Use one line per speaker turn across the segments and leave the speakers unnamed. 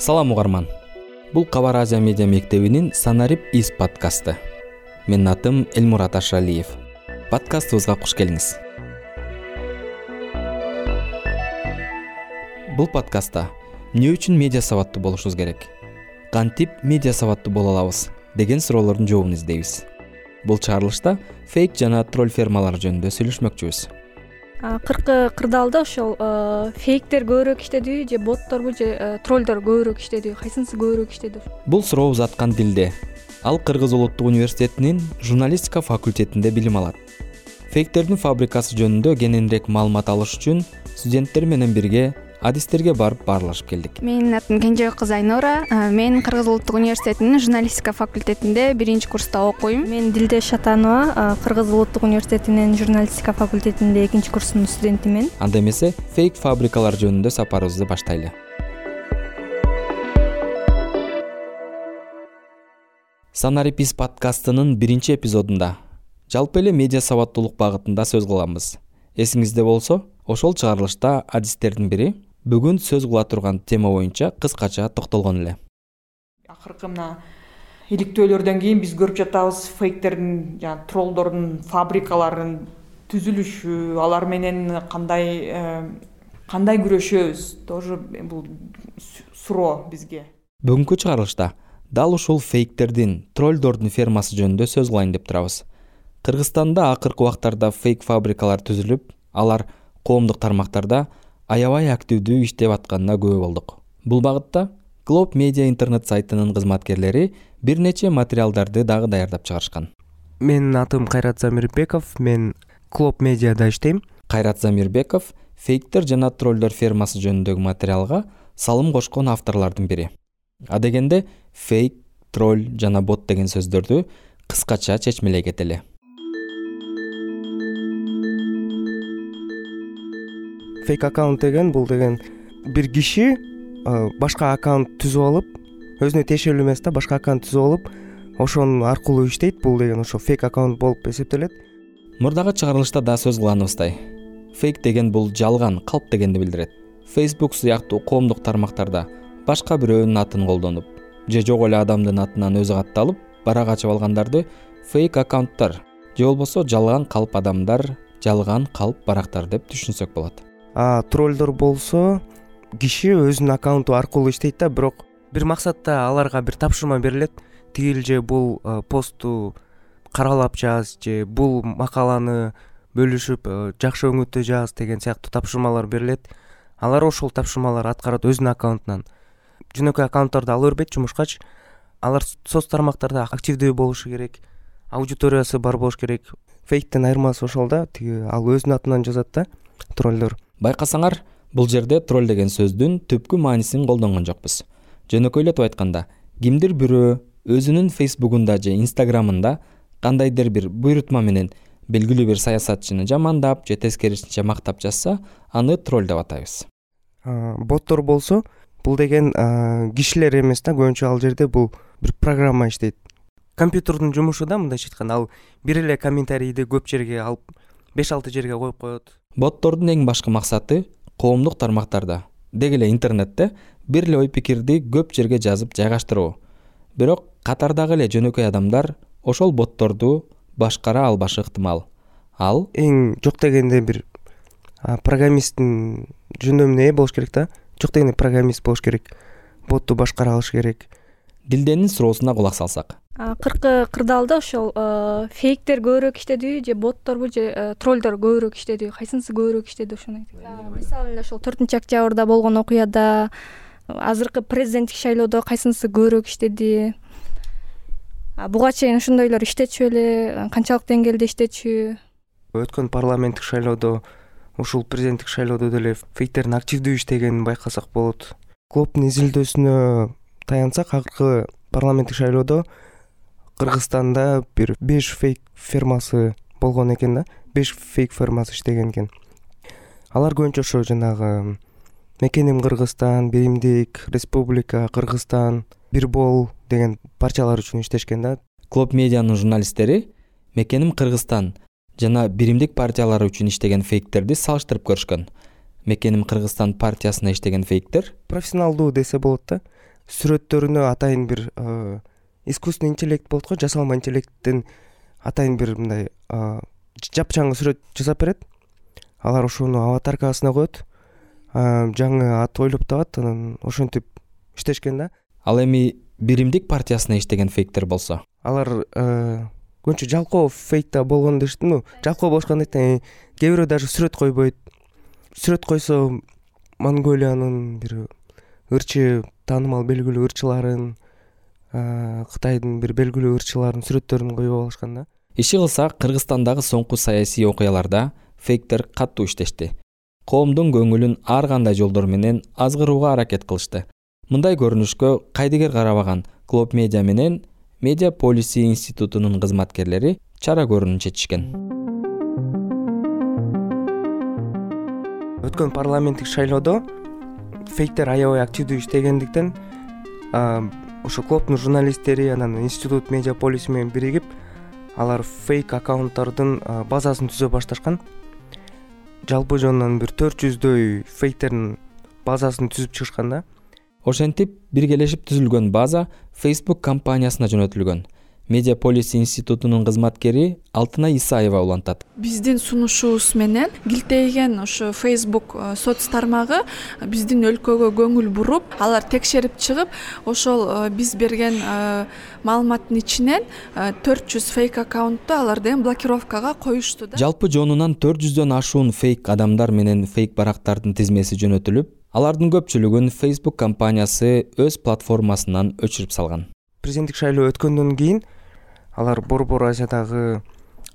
салам угарман. Бул кабар азия медиа мектебинин санарип из подкасты. Менин атым элмурат ашалиев. Подкастыбызга куш келиңиз. Бул подкастта эмне үчүн медиа сабаттуу болушубуз керек? Кантип медиа сабаттуу боло алабыз деген суроолордун жообун издейбиз. Бул чыгарылышта фейк жана тролль фермалары жөнүндө сүйлөшмөкчүбүз
акыркы кырдаалда ошол фейктер көбүрөөк иштедиби же ботторбу же троллдор көбүрөөк иштедиби кайсынысы көбүрөөк иштеди
бул суроо узаткан дилде ал кыргыз улуттук университетинин журналистика факультетинде билим алат. Фейктердин фабрикасы жөнүндө кененирээк маалымат алыш үчүн студенттер менен бирге адистерге барып баарлашып келдик.
Менин атым кенжебек кызы айнура. Мен кыргыз улуттук университетинин журналистика факультетинде биринчи курста окуйм.
Мен дилдеш шатанова кыргыз улуттук университетинин журналистика факультетинде экинчи курстун студентимин.
Анда эмесе фейк фабрикалар жөнүндө сапарыбызды баштайлы. Санарипис подкастынын биринчи эпизодунда. Жалпы эле медиа сабаттуулук багытында сөз кылганбыз эсиңизде болсо ошол чыгарылышта адистердин бири бүгүн сөз кыла турган тема боюнча кыскача токтолгон эле.
Акыркы мына иликтөөлөрдөн кийин биз көрүп жатабыз фейктердин жанаг троллдордун фабрикаларынын түзүлүшү алар менен кандай э, кандай күрөшөбүз? Тоже бул суроо бизге.
Бүгүнкү чыгарылышта дал ушул фейктердин троллдордун фермасы жөнүндө сөз кылайын деп турабыз. Кыргызстанда акыркы убактарда фейк фабрикалар түзүлүп алар коомдук тармактарда аябай активдүү иштеп атканына күбө болдук. Бул багытта глоб медиа интернет сайтынын кызматкерлери бир нече материалдарды дагы даярдап чыгарышкан.
Менин атым кайрат замирбеков мен клоб медиада иштейм.
Кайрат замирбеков фейктер жана троллдор фермасы жөнүндөгү материалга салым кошкон авторлордун бири. Адегенде фейк тролль жана бот деген сөздөрдү кыскача чечмелей кетели
фейк аккаунт деген бул деген бир киши башка аккаунт түзүп алып өзүнө тиешелүү эмес да башка аккаунт түзүп алып ошонун аркылуу иштейт бул деген ошо фейк аккаунт болуп эсептелет.
Мурдагы чыгарылышта да сөз кылганыбыздай фейк деген бул жалган калп дегенди билдирет. Фейсбук сыяктуу коомдук тармактарда башка бирөөнүн атын колдонуп же жок эле адамдын атынан өзү катталып барак ачып алгандарды фейк аккаунттар же болбосо жалган калп адамдар жалган калп барактар деп түшүнсөк болот
троллдор болсо киши өзүнүн аккаунту аркылуу иштейт да бирок бир максатта аларга бир тапшырма берилет. Тигил же бул постту каралап жаз же бул макаланы бөлүшүп жакшы өңүттө жаз деген сыяктуу тапшырмалар берилет. Алар ошол тапшырмаларды аткарат өзүнүн аккаунтунан. Жөнөкөй аккаунттарды ала бербейт жумушкачы алар соц тармактарда активдүү болушу керек аудиториясы бар болуш керек. Фейктен айырмасы ошол да тиги ал өзүнүн атынан жазат да троллдор
байкасаңар бул жерде тролль деген сөздүн түпкү маанисин колдонгон жокпуз. Жөнөкөйлөтүп айтканда кимдир бирөө өзүнүн фейсбугунда же инстаграмында кандайдыр бир буйрутма менен белгилүү бир саясатчыны жамандап же тескерисинче мактап жазса аны тролль деп атайбыз
боттор болсо бул деген кишилер эмес да көбүнчө ал жерде бул бир программа иштейт. Компьютердун жумушу да мындайча айтканда ал бир эле комментарийди көп жерге алып беш алты жерге коюп коет.
Боттордун эң башкы максаты коомдук тармактарда деги эле интернетте бир эле ой пикирди көп жерге жазып жайгаштыруу. Бирок катардагы эле жөнөкөй адамдар ошол ботторду башкара албашы ыктымал. Ал
эң жок дегенде бир программисттин жөндөмүнө ээ болуш керек да? Жок дегенде программист болуш керек ботту башкара алыш керек.
Дилденин суроосуна кулак салсак
акыркы кырдаалда ошол фейктер көбүрөөк иштедиби же ботторбу же э, троллдор көбүрөөк иштедиби кайсынысы көбүрөөк иштеди ошону айтыңыз мисалы эле ошол төртүнчү октябрда болгон окуяда азыркы президенттик шайлоодо кайсынысы көбүрөөк иштеди? Буга чейин ошондойлор иштечү беле канчалык деңгээлде иштечү?
Өткөн парламенттик шайлоодо ушул президенттик шайлоодо деле фейктердин активдүү иштегенин байкасак болот. Клубдун изилдөөсүнө таянсак акыркы парламенттик шайлоодо кыргызстанда бир беш фейк фермасы болгон экен да. Беш фейк фермасы иштеген экен. Алар көбүнчө ошо жанагы мекеним кыргызстан биримдик республика кыргызстан бир бол деген партиялар үчүн иштешкен да.
Клоб медианын журналисттери мекеним кыргызстан жана биримдик партиялары үчүн иштеген фейктерди салыштырып көрүшкөн. Мекеним кыргызстан партиясына иштеген фейктер
профессионалдуу десе болот да сүрөттөрүнө атайын бир искусственный интеллект болот го жасалма интеллекттен атайын бир мындай жапжаңы сүрөт жасап берет. Алар ошону аватаркасына коет. Жаңы ат ойлоп табат анан ошентип иштешкен да.
Ал эми биримдик партиясына иштеген фейктер болсо?
Алар көбүнчө жалкоо фейк да болгон дешти ну жалкоо болушкан кээ бирөө даже сүрөт койбойт. Сүрөт койсо монголиянын бир ырчы таанымал белгилүү ырчыларын кытайдын бир белгилүү ырчыларынын сүрөттөрүн коюп алышкан да.
Иши кылсак кыргызстандагы соңку саясий окуяларда фейктер катуу иштешти. Коомдун көңүлүн ар кандай жолдор менен азгырууга аракет кылышты. Мындай көрүнүшкө кайдыгер карабаган глоб медиа менен медиа полиси институтунун кызматкерлери чара көрүүнү чечишкен
өткөн парламенттик шайлоодо фейктер аябай активдүү иштегендиктен ошо клубтун журналисттери анан институт медиа полиси менен биригип алар фейк аккаунттордун базасын түзө башташкан. Жалпы жонунан бир төрт жүздөй фейктердин базасын түзүп чыгышкан да.
Ошентип биргелешип түзүлгөн база facebook компаниясына жөнөтүлгөн медиа полис институтунун кызматкери алтынай исаева улантат.
Биздин сунушубуз менен килтейген ошо фейсбук э, соц тармагы биздин өлкөгө көңүл буруп алар текшерип чыгып ошол э, биз берген э, маалыматтын ичинен төрт жүз фейк аккаунтту алар деген блокировкага коюшту да.
Жалпы жонунан төрт жүздөн ашуун фейк адамдар менен фейк барактардын тизмеси жөнөтүлүп алардын көпчүлүгүн facebook компаниясы өз платформасынан өчүрүп салган.
Президенттик шайлоо өткөндөн кийин алар борбор азиядагы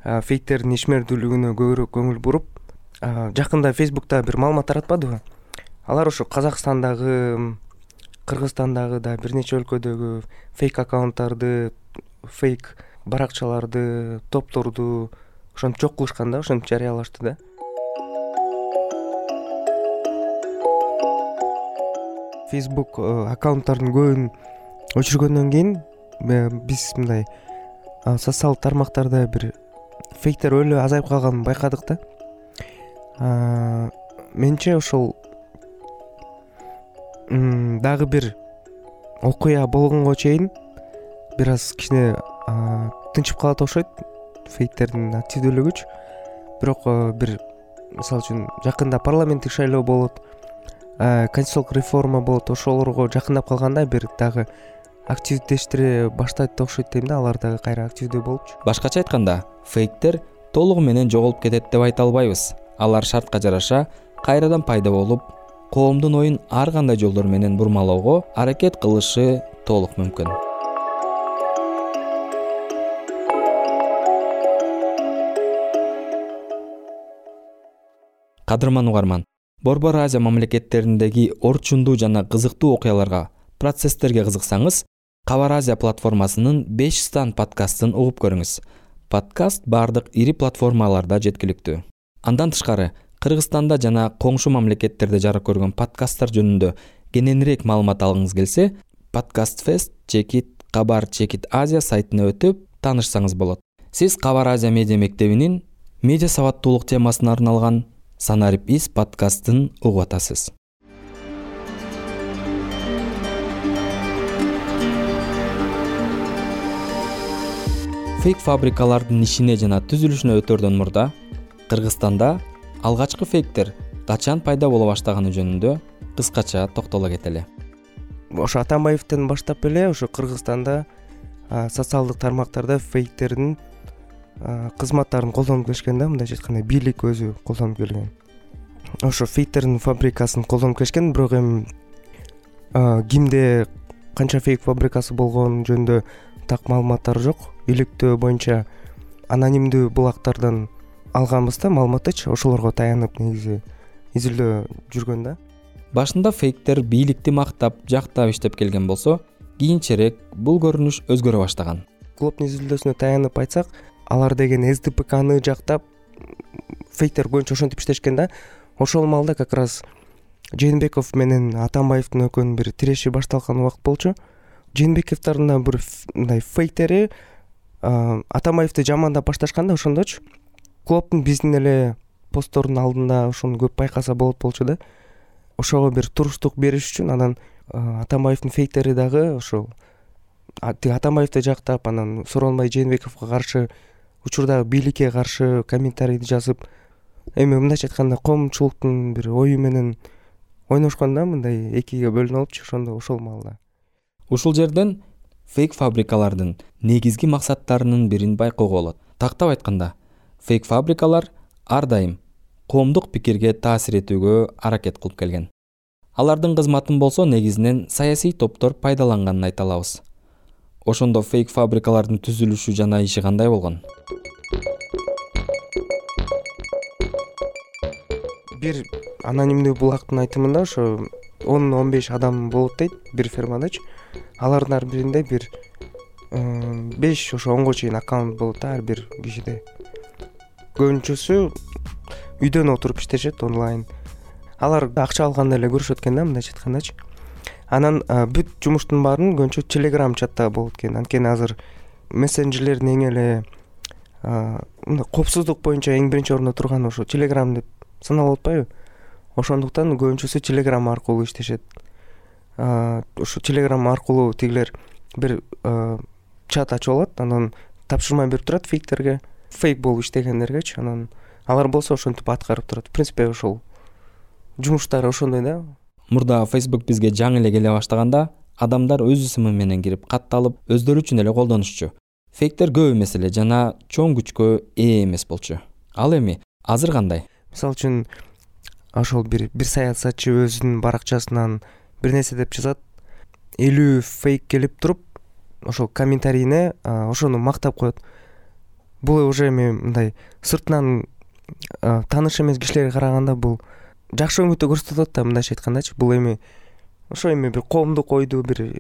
фейктердин ишмердүүлүгүнө көбүрөөк көңүл буруп жакында фейсбукта бир маалымат таратпадыбы алар ошо казакстандагы кыргызстандагы дагы бир нече өлкөдөгү фейк аккаунттарды фейк баракчаларды топторду ошентип жок кылышкан да ошентип жарыялашты да. Фейсбук аккаунттардын көбүн өчүргөндөн кийин биз мындай социалдык тармактарда бир фейктер өлө азайып калганын байкадык да. Менимче ошол дагы бир окуя болгонго чейин бир аз кичине тынчып калат окшойт фейктердин активдүүлүгүчү бирок бир мисалы үчүн жакында парламенттик шайлоо болот конституциялык реформа болот ошолорго жакындап калганда бир дагы активдештире баштайт окшойт дейм да алар дагы кайра активдүү болупчу
башкача айтканда фейктер толугу менен жоголуп кетет деп айта албайбыз. Алар шартка жараша кайрадан пайда болуп коомдун оюн ар кандай жолдор менен бурмалоого аракет кылышы толук мүмкүн. Кадырман угарман борбор азия мамлекеттериндеги орчундуу жана кызыктуу окуяларга процесстерге кызыксаңыз кабар азия платформасынын беш стан подкастын угуп көрүңүз. Подкаст баардык ири платформаларда жеткиликтүү. Андан тышкары кыргызстанда жана коңшу мамлекеттерде жарык көргөн подкасттар жөнүндө кененирээк маалымат алгыңыз келсе подкаст фест чекит кабар чекит азия сайтына өтүп таанышсаңыз болот. Сиз кабар азия медиа мектебинин медиа сабаттуулук темасына арналган санарип из подкастын угуп атасыз фейк фабрикалардын ишине жана түзүлүшүнө өтөрдөн мурда кыргызстанда алгачкы фейктер качан пайда боло баштаганы жөнүндө кыскача токтоло кетели.
Ошо атамбаевден баштап эле ошо кыргызстанда социалдык тармактарда фейктердин кызматтарын колдонуп келишкен да мындайча айтканда бийлик өзү колдонуп келген. Ошо фейктердин фабрикасын колдонуп келишкен бирок эми кимде канча фейк фабрикасы болгону жөнүндө так маалыматтар жок иликтөө боюнча анонимдүү булактардан алганбыз да маалыматтычы ошолорго таянып негизи изилдөө жүргөн да?
Башында фейктер бийликти мактап жактап иштеп келген болсо кийинчерээк бул көрүнүш өзгөрө баштаган.
Клубтун изилдөөсүнө таянып айтсак алар деген сдпкны жактап фейктер көбүнчө ошентип иштешкен да ошол маалда как раз жээнбеков менен атамбаевдин экөөнүн бир тиреши башталган убакыт болчу. Жээнбековдордун дагы бир мындай фейктери атамбаевди жамандап башташкан да ошондочу. Клубтун биздин эле посттордун алдында ошону көп байкаса болот болчу да. Ошого бир туруштук бериш үчүн анан атамбаевдин фейктери дагы ошол тиги атамбаевди жактап анан сооронбай жээнбековго каршы учурдагы бийликке каршы комментарийди жазып эми мындайча айтканда коомчулуктун бир ою менен ойношкон да мындай экиге бөлүнүп алыпчы ошондо ошол маалда.
Ушул жерден фейк фабрикалардын негизги максаттарынын бирин байкоого болот. Тактап айтканда фейк фабрикалар ар дайым коомдук пикирге таасир этүүгө аракет кылып келген. Алардын кызматын болсо негизинен саясий топтор пайдаланганын айта алабыз. Ошондо фейк фабрикалардын түзүлүшү жана иши кандай болгон?
Бир анонимдүү булактын айтымында ошо он он беш адам болот дейт бир фермадачы алардын ар биринде бир беш ошо онго чейин аккаунт болот да ар бир кишиде. Көбүнчөсү үйдөн отуруп иштешет онлайн. Алар акча алганда эле көрүшөт экен да мындайча айткандачы анан бүт жумуштун баарын көбүнчө телеграм чатта болот экен. Анткени азыр мессенджерлердин эң эле мындай коопсуздук боюнча эң биринчи орунда турганы ошо телеграм деп саналып атпайбы. Ошондуктан көбүнчөсү телеграм аркылуу иштешет ушу телеграм аркылуу тигилер бир чат ачып алат анан тапшырма берип турат фейктерге. Фейк болуп иштегендергечи анан алар болсо ошентип аткарып турат. В принципе ошол жумуштары ошондой да.
Мурда фейсбук бизге жаңы эле келе баштаганда адамдар өз ысымы менен кирип катталып өздөрү үчүн эле колдонушчу. Фейктер көп эмес эле жана чоң күчкө ээ эмес болчу. Ал эми азыр кандай?
Мисалы үчүн ошол бир бир саясатчы өзүнүн баракчасынан бир нерсе деп жазат. Элүү фейк келип туруп ошол комментарийине ошону мактап коет. Бул уже эми мындай сыртынан тааныш эмес кишилерге караганда бул жакшы үмүттү көрсөтүп атат да мындайча айткандачы бул эми ошо эми бир коомдук ойду бир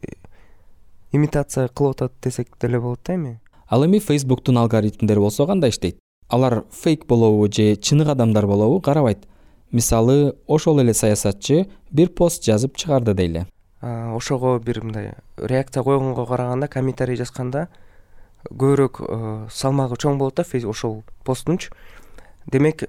имитация кылып атат десек деле болот да эми.
Ал эми фейсбуктун алгоритмдери болсо кандай иштейт? Алар фейк болобу же чыныгы адамдар болобу карабайт мисалы ошол эле саясатчы бир пост жазып чыгарды дейли.
Ошого бир мындай реакция койгонго караганда комментарий жазганда көбүрөөк салмагы чоң болот да ошол посттунчу демек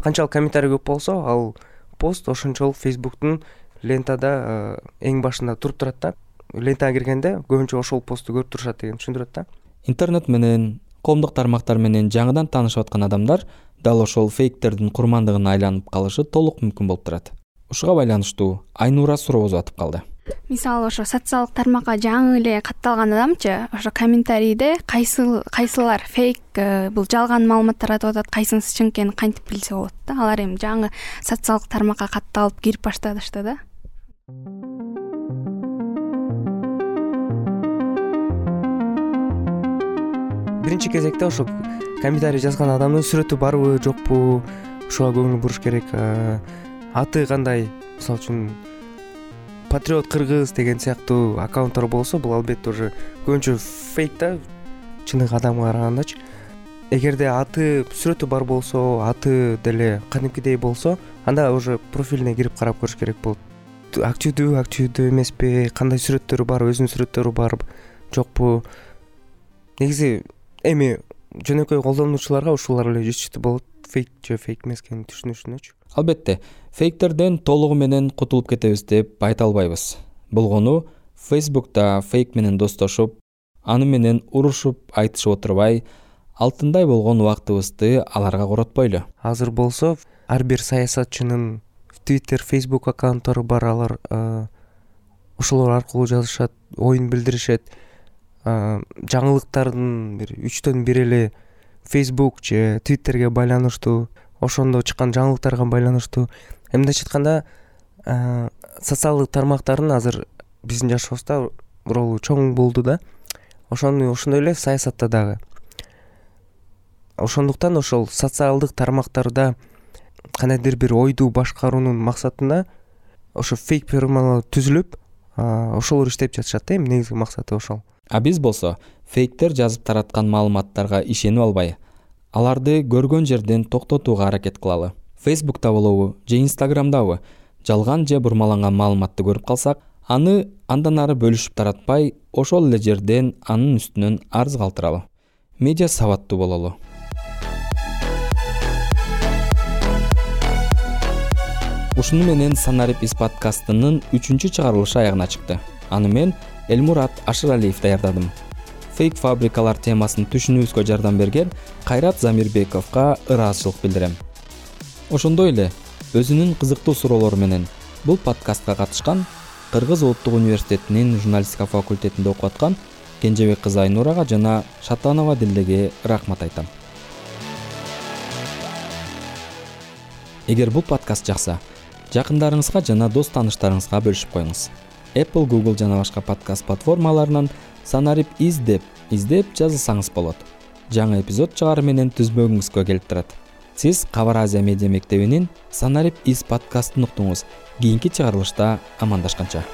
канчалык комментарий көп болсо ал пост ошончолук фейсбуктун лентада эң башында туруп турат да. Лентага киргенде көбүнчө ошол постту көрүп турушат дегенди түшүндүрөт да.
Интернет менен коомдук тармактар менен жаңыдан таанышып аткан адамдар дал ошол фейктердин курмандыгына айланып калышы толук мүмкүн болуп турат. Ушуга байланыштуу айнура суроо узатып калды.
Мисалы ошо социалдык тармакка жаңы эле катталган адамчы ошо комментарийде кайсы кайсылар фейк э, бул жалган маалыматтар айтып атат кайсынысы чын экенин кантип билсе болот да. Алар эми жаңы социалдык тармакка катталып кирип башташты да
биринчи кезекте ошо комментарий жазган адамдын сүрөтү барбы жокпу? Ушуга көңүл буруш керек. Аты кандай? Мисалы үчүн патриот кыргыз деген сыяктуу аккаунттар болсо бул албетте уже көбүнчө фейк да. Чыныгы адамга карагандачы. Эгерде аты сүрөтү бар болсо аты деле кадимкидей болсо анда уже профилине кирип карап көрүш керек болот. Активдүүбү активдүү эмеспи. Кандай сүрөттөрү бар өзүнүн сүрөттөрү барбы жокпу? Негизи эми жөнөкөй колдонуучуларга ушулар эле жетиштүү болот. Фейк же фейк эмес экенин түшүнүшүнөчү
албетте фейктерден толугу менен кутулуп кетебиз деп айта албайбыз. Болгону фейсбукта фейк менен достошуп аны менен урушуп айтышып отурбай алтындай болгон убактыбызды аларга коротпойлу.
Азыр болсо ар бир саясатчынын твиттер фейсбук аккаунттары бар. Алар ошолор аркылуу жазышат оюн билдиришет жаңылыктардын бир үчтөн бири эле фейсбук же твиттерге байланыштуу ошондо чыккан жаңылыктарга байланыштуу. Мындайча айтканда социалдык тармактардын азыр биздин жашообузда ролу чоң болду да. Ошону ошондой эле саясатта дагы. Ошондуктан ошол социалдык тармактарда кандайдыр бир ойду башкаруунун максатында ошо фейк фермалар түзүлүп ошолор иштеп жатышат да эми негизги максаты ошол
а биз болсо фейктер жазып тараткан маалыматтарга ишенип албай аларды көргөн жерден токтотууга аракет кылалы. Фейсбукта болобу же инстаграмдабы жалган же бурмаланган маалыматты көрүп калсак аны андан ары бөлүшүп таратпай ошол эле жерден анын үстүнөн арыз калтыралы. Медиа сабаттуу бололу. Ушуну менен санарип из подкастынын үчүнчү чыгарылышы аягына чыкты. Аны мен элмурат ашыралиев даярдадым. Фейк фабрикалар темасын түшүнүүбүзгө жардам берген кайрат замирбековго ыраазычылык билдирем. Ошондой эле өзүнүн кызыктуу суроолору менен бул подкастка катышкан кыргыз улуттук университетинин журналистика факультетинде окуп аткан кенжебек кызы айнурага жана шатанова дилдеге рахмат айтам. Эгер бул подкаст жакса жакындарыңызга жана дос тааныштарыңызга бөлүшүп коюңуз apple google жана башка подкаст платформаларынан санарип из деп издеп жазылсаңыз болот. Жаңы эпизод чыгаары менен түзмөгүңүзгө келип турат. Сиз кабар азия медиа мектебинин санарип из подкастын уктуңуз. Кийинки чыгарылышта амандашканча